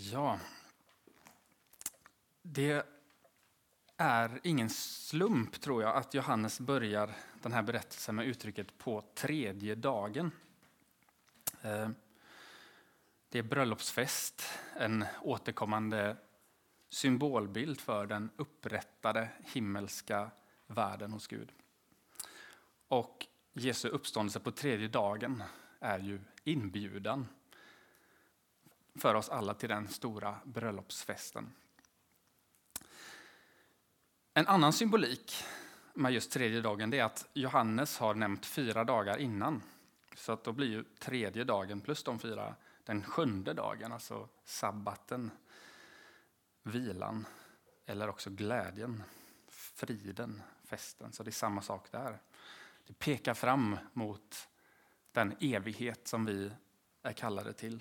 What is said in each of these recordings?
Ja, det är ingen slump tror jag att Johannes börjar den här berättelsen med uttrycket på tredje dagen. Eh, det är bröllopsfest, en återkommande symbolbild för den upprättade himmelska världen hos Gud. Och Jesu uppståndelse på tredje dagen är ju inbjudan för oss alla till den stora bröllopsfesten. En annan symbolik med just tredje dagen är att Johannes har nämnt fyra dagar innan. Så att då blir ju tredje dagen plus de fyra den sjunde dagen, alltså sabbaten, vilan eller också glädjen, friden, festen. Så det är samma sak där. Det pekar fram mot den evighet som vi är kallade till.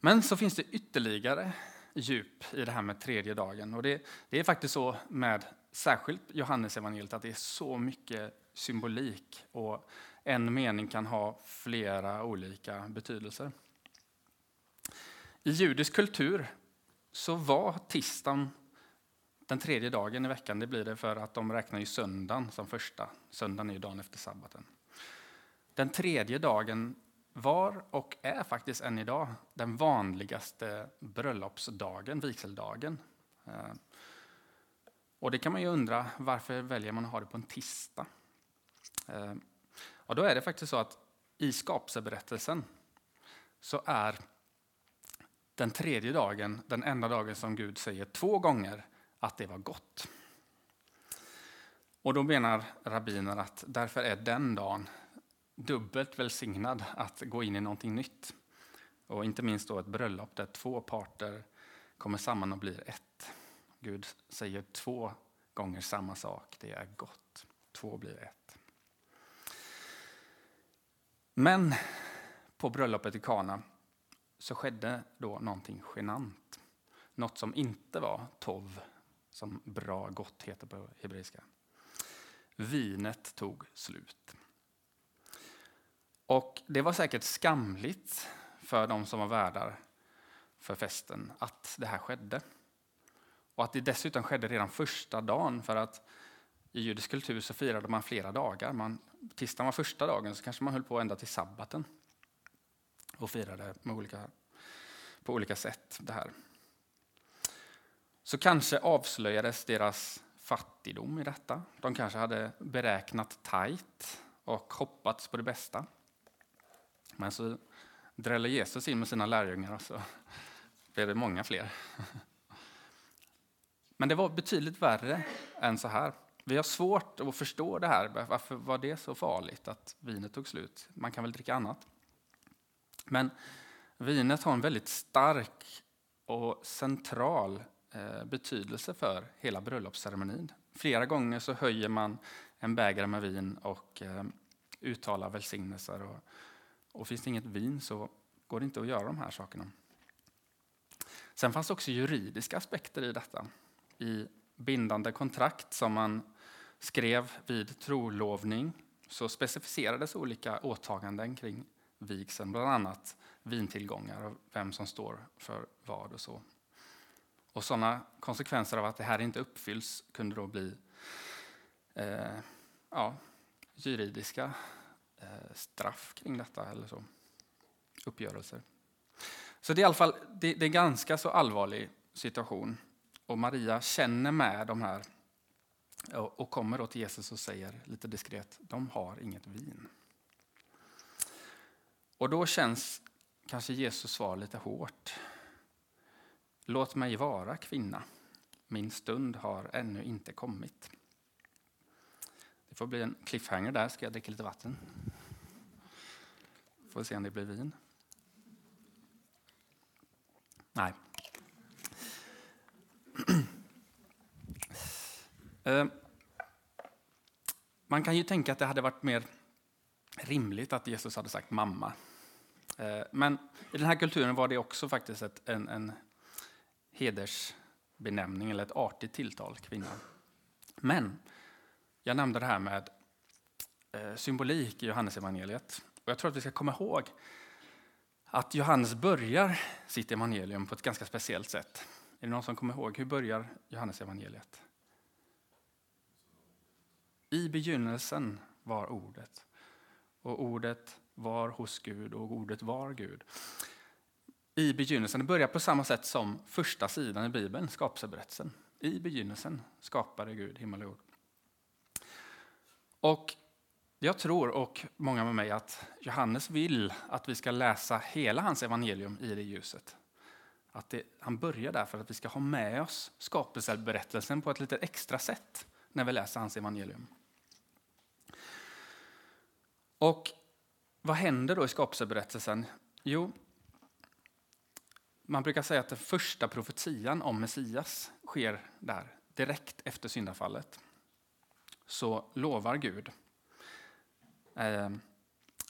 Men så finns det ytterligare djup i det här med tredje dagen. Och det, det är faktiskt så med särskilt Johannesevangeliet att det är så mycket symbolik och en mening kan ha flera olika betydelser. I judisk kultur så var tisdagen den tredje dagen i veckan. Det blir det för att de räknar ju söndagen som första. Söndagen är ju dagen efter sabbaten. Den tredje dagen var och är faktiskt än idag den vanligaste bröllopsdagen, vigseldagen. Eh, och det kan man ju undra, varför väljer man att ha det på en tisdag? Eh, och då är det faktiskt så att i skapelseberättelsen så är den tredje dagen den enda dagen som Gud säger två gånger att det var gott. Och då menar rabbiner att därför är den dagen dubbelt välsignad att gå in i någonting nytt. Och inte minst då ett bröllop där två parter kommer samman och blir ett. Gud säger två gånger samma sak, det är gott. Två blir ett. Men på bröllopet i Kana så skedde då någonting genant. Något som inte var tov, som bra gott heter på hebreiska. Vinet tog slut. Och det var säkert skamligt för de som var värdar för festen att det här skedde. Och att det dessutom skedde redan första dagen för att i judisk kultur så firade man flera dagar. Man, tisdagen var första dagen så kanske man höll på ända till sabbaten och firade med olika, på olika sätt det här. Så kanske avslöjades deras fattigdom i detta. De kanske hade beräknat tajt och hoppats på det bästa. Men så dräller Jesus in med sina lärjungar och så alltså, blev det många fler. Men det var betydligt värre än så här. Vi har svårt att förstå det här. Varför var det så farligt att vinet tog slut? Man kan väl dricka annat. Men vinet har en väldigt stark och central eh, betydelse för hela bröllopsceremonin. Flera gånger så höjer man en bägare med vin och eh, uttalar välsignelser. Och, och finns det inget vin så går det inte att göra de här sakerna. Sen fanns det också juridiska aspekter i detta. I bindande kontrakt som man skrev vid trolovning så specificerades olika åtaganden kring vigseln, bland annat vintillgångar och vem som står för vad och så. Och sådana konsekvenser av att det här inte uppfylls kunde då bli eh, ja, juridiska Eh, straff kring detta eller så. Uppgörelser. Så det är i alla fall det, det är en ganska så allvarlig situation. Och Maria känner med de här och kommer då till Jesus och säger lite diskret, de har inget vin. Och då känns kanske Jesus svar lite hårt. Låt mig vara kvinna, min stund har ännu inte kommit. Det får bli en cliffhanger där, ska jag dricka lite vatten. Får se om det blir vin. Nej. Eh, man kan ju tänka att det hade varit mer rimligt att Jesus hade sagt mamma. Eh, men i den här kulturen var det också faktiskt ett, en, en hedersbenämning eller ett artigt tilltal, kvinna. Men jag nämnde det här med eh, symbolik i Johannesevangeliet. Och jag tror att vi ska komma ihåg att Johannes börjar sitt evangelium på ett ganska speciellt sätt. Är det någon som kommer ihåg? Hur börjar Johannes evangeliet? I begynnelsen var ordet och ordet var hos Gud och ordet var Gud. I begynnelsen, det börjar på samma sätt som första sidan i Bibeln, skapelseberättelsen. I begynnelsen skapade Gud himmel och jord. Och jag tror, och många med mig, att Johannes vill att vi ska läsa hela hans evangelium i det ljuset. Att det, han börjar där för att vi ska ha med oss skapelseberättelsen på ett lite extra sätt när vi läser hans evangelium. Och vad händer då i skapelseberättelsen? Jo, man brukar säga att den första profetian om Messias sker där, direkt efter syndafallet. Så lovar Gud eh,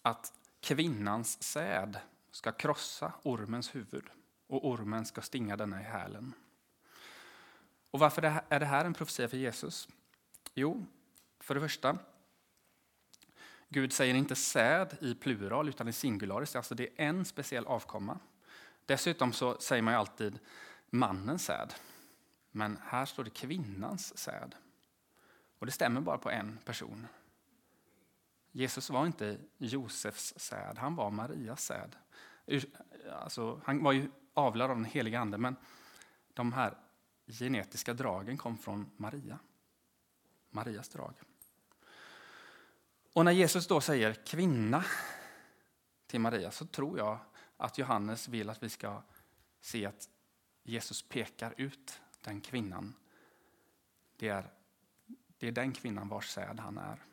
att kvinnans säd ska krossa ormens huvud och ormen ska stinga denna i hälen. Och varför är det här en profetia för Jesus? Jo, för det första, Gud säger inte säd i plural utan i singularis, alltså det är en speciell avkomma. Dessutom så säger man ju alltid mannens säd, men här står det kvinnans säd. Och det stämmer bara på en person. Jesus var inte Josefs säd, han var Marias säd. Alltså, han var ju avlad av den helige ande, men de här genetiska dragen kom från Maria. Marias drag. Och när Jesus då säger kvinna till Maria så tror jag att Johannes vill att vi ska se att Jesus pekar ut den kvinnan. Det är, det är den kvinnan vars säd han är.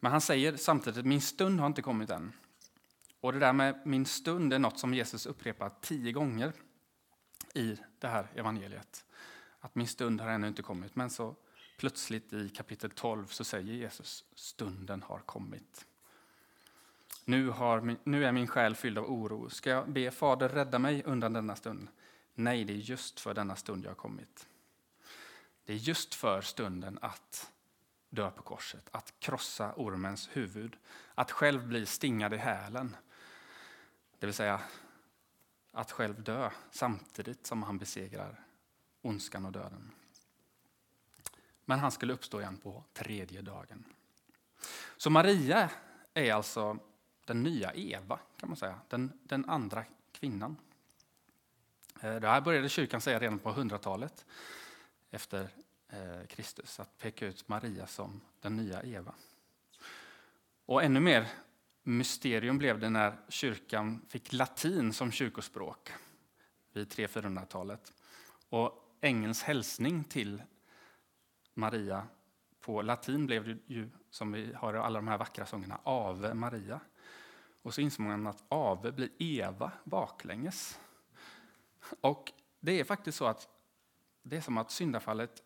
Men han säger samtidigt att min stund har inte kommit än. Och det där med min stund är något som Jesus upprepar tio gånger i det här evangeliet. Att min stund har ännu inte kommit. Men så plötsligt i kapitel 12 så säger Jesus stunden har kommit. Nu, har, nu är min själ fylld av oro. Ska jag be Fader rädda mig undan denna stund? Nej, det är just för denna stund jag har kommit. Det är just för stunden att dö på korset, att krossa ormens huvud, att själv bli stingad i hälen. Det vill säga att själv dö samtidigt som han besegrar ondskan och döden. Men han skulle uppstå igen på tredje dagen. Så Maria är alltså den nya Eva, kan man säga. Den, den andra kvinnan. Eh, det här började kyrkan säga redan på 100-talet efter eh, Kristus, att peka ut Maria som den nya Eva. Och ännu mer mysterium blev det när kyrkan fick latin som kyrkospråk vid 300-400-talet. Och ängelns hälsning till Maria på latin blev det ju, som vi har i alla de här vackra sångerna, Ave Maria. Och så insåg man att Ave blir Eva baklänges. Och det är faktiskt så att det är som att syndafallet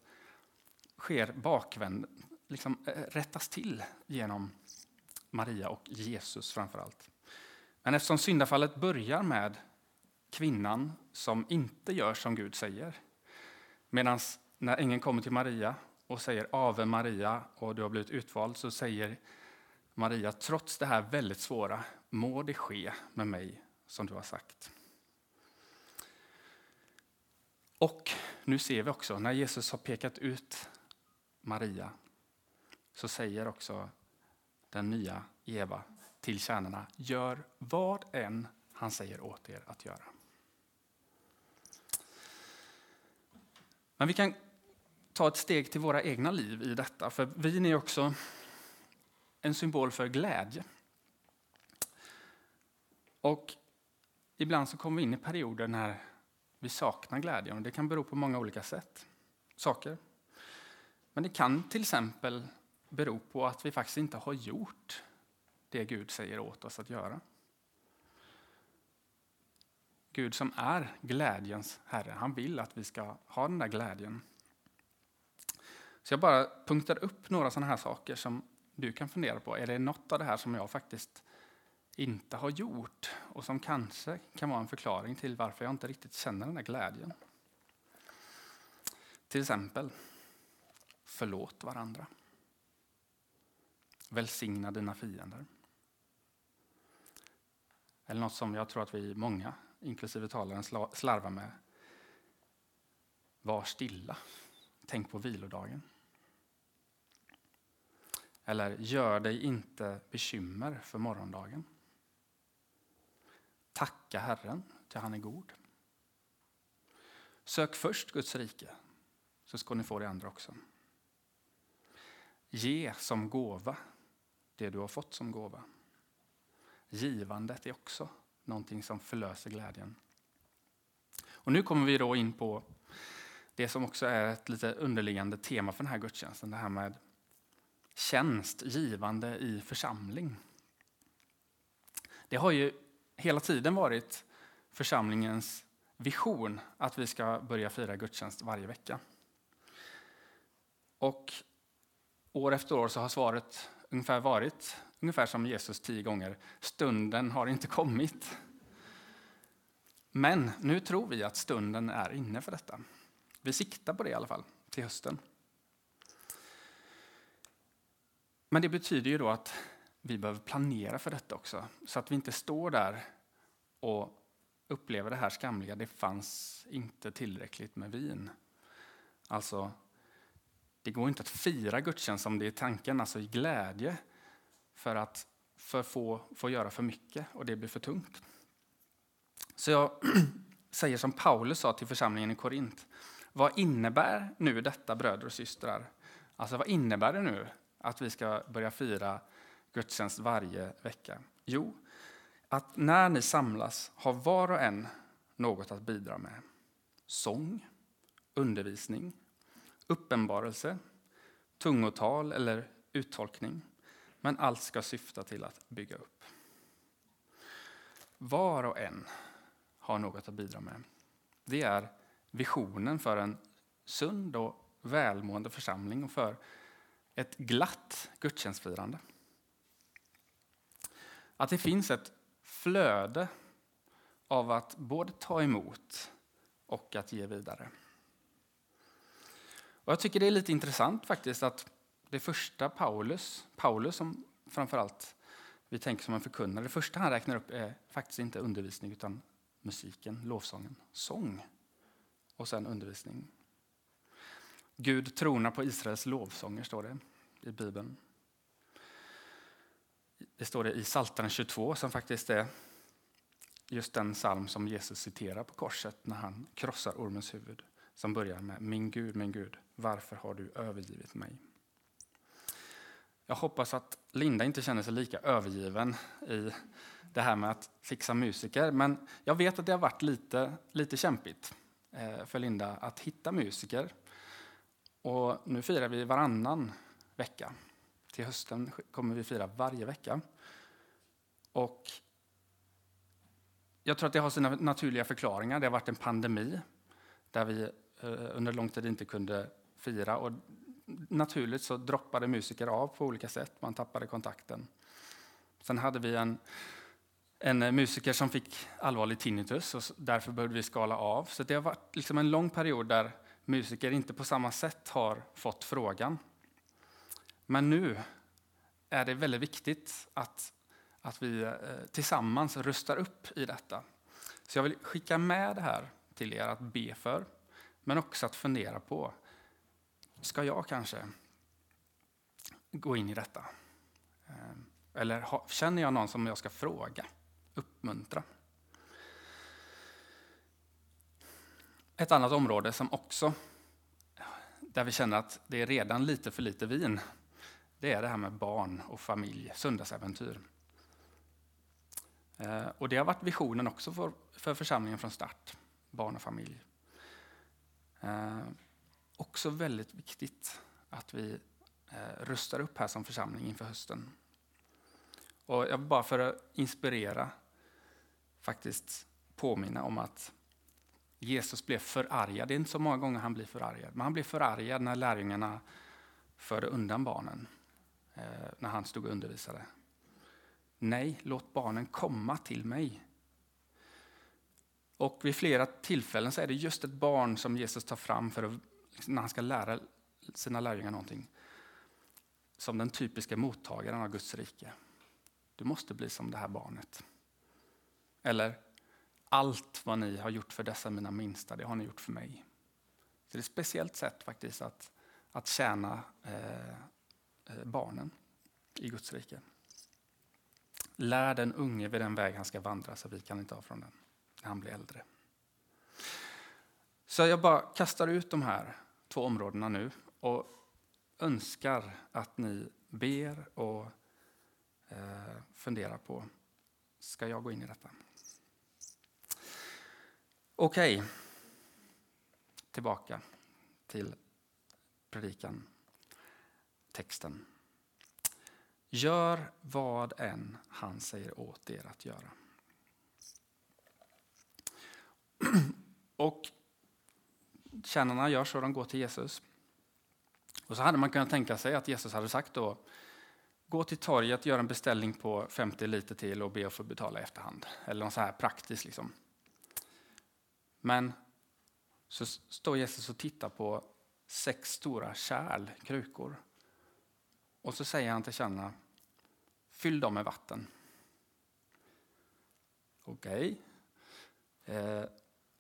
sker bakvänd, liksom eh, rättas till genom Maria och Jesus framför allt. Men eftersom syndafallet börjar med kvinnan som inte gör som Gud säger, medan när ängeln kommer till Maria och säger Ave Maria och du har blivit utvald så säger Maria, trots det här väldigt svåra, må det ske med mig som du har sagt. Och nu ser vi också, när Jesus har pekat ut Maria, så säger också den nya Eva till tjänarna, gör vad än han säger åt er att göra. Men vi kan ta ett steg till våra egna liv i detta, för vin är också en symbol för glädje. Och ibland så kommer vi in i perioder när vi saknar glädjen. Och det kan bero på många olika sätt, saker. Men det kan till exempel bero på att vi faktiskt inte har gjort det Gud säger åt oss att göra. Gud som är glädjens Herre, han vill att vi ska ha den där glädjen. Så jag bara punktar upp några sådana här saker som du kan fundera på. Är det något av det här som jag faktiskt inte har gjort och som kanske kan vara en förklaring till varför jag inte riktigt känner den där glädjen? Till exempel, förlåt varandra. Välsigna dina fiender. Eller något som jag tror att vi många, inklusive talaren, slarvar med. Var stilla. Tänk på vilodagen. Eller gör dig inte bekymmer för morgondagen. Tacka Herren, till han är god. Sök först Guds rike, så ska ni få det andra också. Ge som gåva det du har fått som gåva. Givandet är också någonting som förlöser glädjen. Och nu kommer vi då in på det som också är ett lite underliggande tema för den här gudstjänsten. Det här med tjänst, givande i församling. Det har ju hela tiden varit församlingens vision att vi ska börja fira gudstjänst varje vecka. Och år efter år så har svaret ungefär varit ungefär som Jesus tio gånger. Stunden har inte kommit. Men nu tror vi att stunden är inne för detta. Vi siktar på det i alla fall, till hösten. Men det betyder ju då att vi behöver planera för detta också, så att vi inte står där och upplever det här skamliga. Det fanns inte tillräckligt med vin. Alltså, det går inte att fira gudstjänst som det är tanken, alltså i glädje, för att för få får göra för mycket och det blir för tungt. Så jag säger som Paulus sa till församlingen i Korint. Vad innebär nu detta bröder och systrar? Alltså vad innebär det nu att vi ska börja fira gudstjänst varje vecka? Jo, att när ni samlas har var och en något att bidra med. Sång, undervisning, uppenbarelse, tungotal eller uttolkning. Men allt ska syfta till att bygga upp. Var och en har något att bidra med. Det är visionen för en sund och välmående församling och för ett glatt gudstjänstfirande. Att det finns ett flöde av att både ta emot och att ge vidare. Och jag tycker det är lite intressant faktiskt att det första Paulus, Paulus som framförallt vi tänker som en förkunnare, det första han räknar upp är faktiskt inte undervisning utan musiken, lovsången, sång och sen undervisning. Gud tronar på Israels lovsånger, står det i Bibeln. Det står det i Psaltaren 22 som faktiskt är just den psalm som Jesus citerar på korset när han krossar ormens huvud. Som börjar med Min Gud, min Gud, varför har du övergivit mig? Jag hoppas att Linda inte känner sig lika övergiven i det här med att fixa musiker. Men jag vet att det har varit lite, lite kämpigt eh, för Linda att hitta musiker. Och nu firar vi varannan vecka. Till hösten kommer vi fira varje vecka. Och jag tror att det har sina naturliga förklaringar. Det har varit en pandemi där vi eh, under lång tid inte kunde fira. Och naturligt så droppade musiker av på olika sätt. Man tappade kontakten. Sen hade vi en, en musiker som fick allvarlig tinnitus och därför behövde vi skala av. Så det har varit liksom en lång period där musiker inte på samma sätt har fått frågan. Men nu är det väldigt viktigt att, att vi eh, tillsammans rustar upp i detta. Så jag vill skicka med det här till er att be för, men också att fundera på, ska jag kanske gå in i detta? Eh, eller känner jag någon som jag ska fråga, uppmuntra? Ett annat område som också, där vi känner att det är redan lite för lite vin, det är det här med barn och familj, söndagsäventyr. Eh, och det har varit visionen också för, för församlingen från start, barn och familj. Eh, också väldigt viktigt att vi eh, rustar upp här som församling inför hösten. Och jag vill bara för att inspirera faktiskt påminna om att Jesus blev förargad. Det är inte så många gånger han blir förargad, men han blev förargad när lärjungarna förde undan barnen Eh, när han stod och undervisade. Nej, låt barnen komma till mig. Och vid flera tillfällen så är det just ett barn som Jesus tar fram för att, liksom, när han ska lära sina lärjungar någonting. Som den typiska mottagaren av Guds rike. Du måste bli som det här barnet. Eller allt vad ni har gjort för dessa mina minsta, det har ni gjort för mig. Så det är ett speciellt sätt faktiskt att, att tjäna eh, Eh, barnen i Guds rike. Lär den unge vid den väg han ska vandra så vi kan inte av från den när han blir äldre. Så jag bara kastar ut de här två områdena nu och önskar att ni ber och eh, funderar på, ska jag gå in i detta? Okej, okay. tillbaka till predikan, texten. Gör vad än han säger åt er att göra. Och tjänarna gör så, de går till Jesus. Och så hade man kunnat tänka sig att Jesus hade sagt då, gå till torget, gör en beställning på 50 liter till och be att få betala i efterhand. Eller något så här praktiskt. Liksom. Men så står Jesus och tittar på sex stora kärl, krukor. Och så säger han till tjänarna, fyll dem med vatten. Okej. Okay. Eh,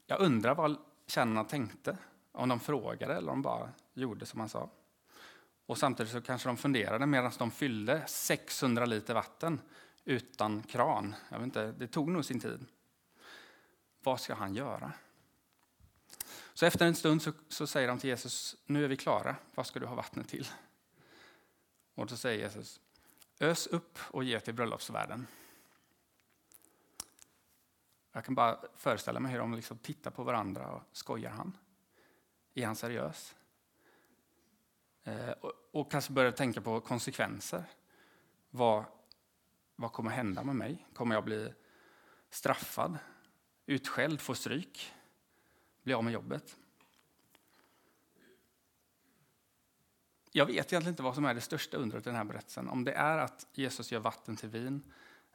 jag undrar vad tjänarna tänkte. Om de frågade eller om de bara gjorde som han sa. Och samtidigt så kanske de funderade medan de fyllde 600 liter vatten utan kran. Jag vet inte, det tog nog sin tid. Vad ska han göra? Så efter en stund så, så säger de till Jesus, nu är vi klara, vad ska du ha vattnet till? Och då säger Jesus, ös upp och ge till bröllopsvärden. Jag kan bara föreställa mig hur de liksom tittar på varandra och skojar han? Är han seriös? Eh, och, och, kanske börjar tänka på konsekvenser. Vad, vad kommer hända med mig? Kommer jag bli straffad? Utskälld? Få stryk? Bli av med jobbet? Jag vet egentligen inte vad som är det största undret i den här berättelsen. Om det är att Jesus gör vatten till vin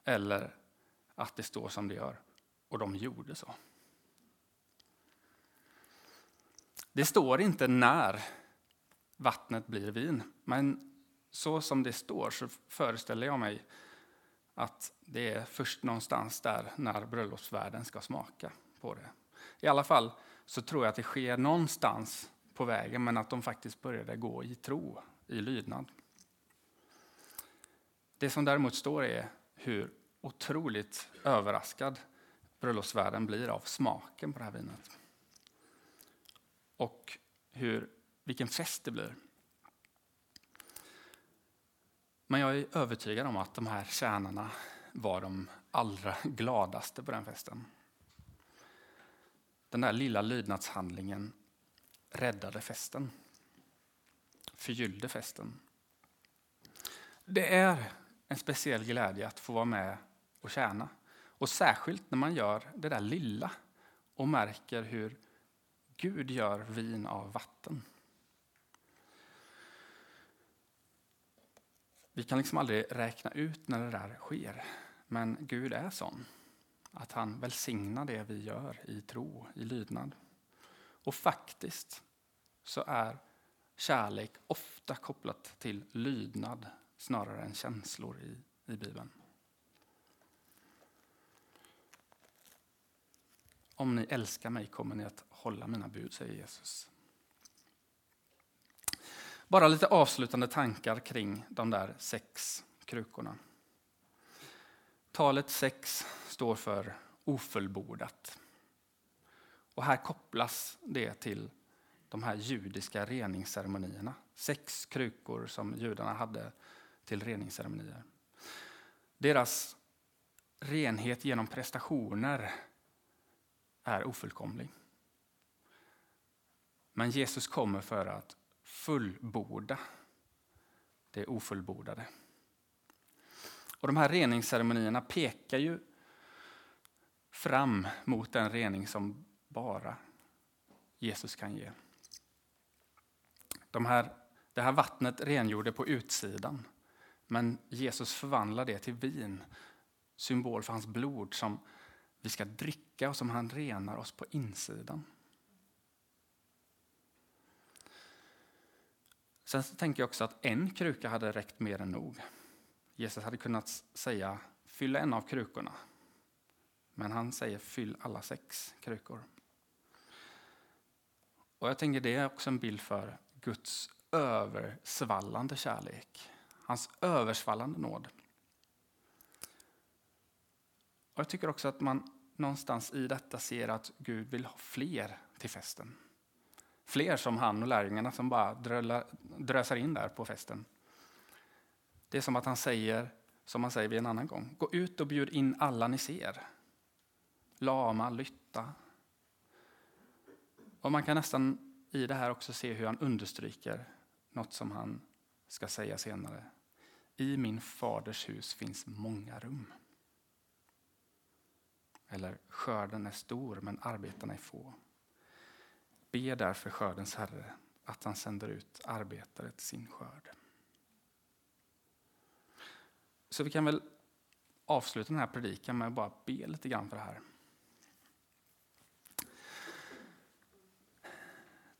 eller att det står som det gör. Och de gjorde så. Det står inte när vattnet blir vin, men så som det står så föreställer jag mig att det är först någonstans där när bröllopsvärden ska smaka på det. I alla fall så tror jag att det sker någonstans på vägen, men att de faktiskt började gå i tro, i lydnad. Det som däremot står är hur otroligt överraskad bröllopsvärden blir av smaken på det här vinet. Och hur, vilken fest det blir. Men jag är övertygad om att de här tjänarna var de allra gladaste på den festen. Den där lilla lydnadshandlingen räddade festen. Förgyllde festen. Det är en speciell glädje att få vara med och tjäna. Och särskilt när man gör det där lilla och märker hur Gud gör vin av vatten. Vi kan liksom aldrig räkna ut när det där sker, men Gud är sån att han välsignar det vi gör i tro, i lydnad. Och faktiskt så är kärlek ofta kopplat till lydnad snarare än känslor i, i Bibeln. Om ni älskar mig kommer ni att hålla mina bud, säger Jesus. Bara lite avslutande tankar kring de där sex krukorna. Talet sex står för ofullbordat. Och här kopplas det till de här judiska reningsceremonierna. Sex krukor som judarna hade till reningsceremonier. Deras renhet genom prestationer är ofullkomlig. Men Jesus kommer för att fullborda det ofullbordade. Och de här reningsceremonierna pekar ju fram mot den rening som bara Jesus kan ge. De här, det här vattnet rengjorde på utsidan, men Jesus förvandlar det till vin, symbol för hans blod som vi ska dricka och som han renar oss på insidan. Sen tänker jag också att en kruka hade räckt mer än nog. Jesus hade kunnat säga fyll en av krukorna. Men han säger fyll alla sex krukor. Och jag tänker det är också en bild för Guds översvallande kärlek. Hans översvallande nåd. Och Jag tycker också att man någonstans i detta ser att Gud vill ha fler till festen. Fler som han och lärjungarna som bara drölar, drösar in där på festen. Det är som att han säger, som han säger vid en annan gång, gå ut och bjud in alla ni ser. Lama, lytta. Och man kan nästan i det här också se hur han understryker något som han ska säga senare. I min faders hus finns många rum. Eller skörden är stor men arbetarna är få. Be därför skördens Herre att han sänder ut arbetare till sin skörd. Så vi kan väl avsluta den här predikan med att bara be lite grann för det här.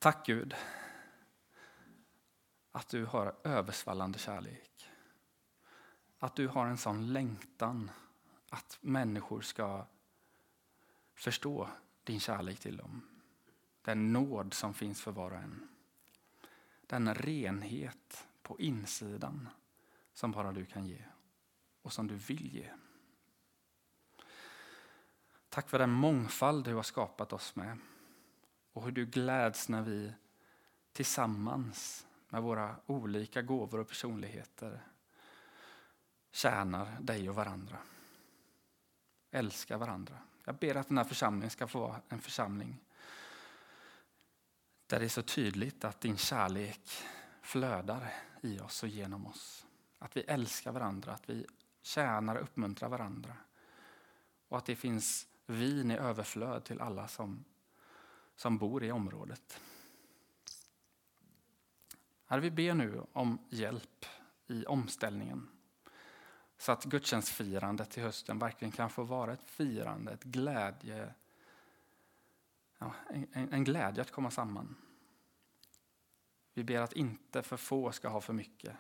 Tack Gud att du har översvallande kärlek. Att du har en sån längtan att människor ska förstå din kärlek till dem. Den nåd som finns för var och en. Den renhet på insidan som bara du kan ge och som du vill ge. Tack för den mångfald du har skapat oss med och hur du gläds när vi tillsammans med våra olika gåvor och personligheter tjänar dig och varandra. Älskar varandra. Jag ber att den här församlingen ska få vara en församling där det är så tydligt att din kärlek flödar i oss och genom oss. Att vi älskar varandra, att vi tjänar och uppmuntrar varandra. Och att det finns vin i överflöd till alla som, som bor i området. Herre, vi ber nu om hjälp i omställningen. Så att gudstjänstfirandet till hösten verkligen kan få vara ett firande, ett glädje, ja, en, en glädje att komma samman. Vi ber att inte för få ska ha för mycket,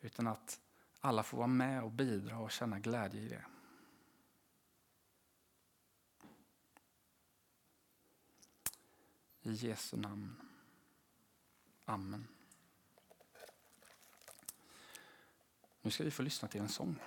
utan att alla får vara med och bidra och känna glädje i det. I Jesu namn. Amen. Nu ska vi få lyssna till en sång.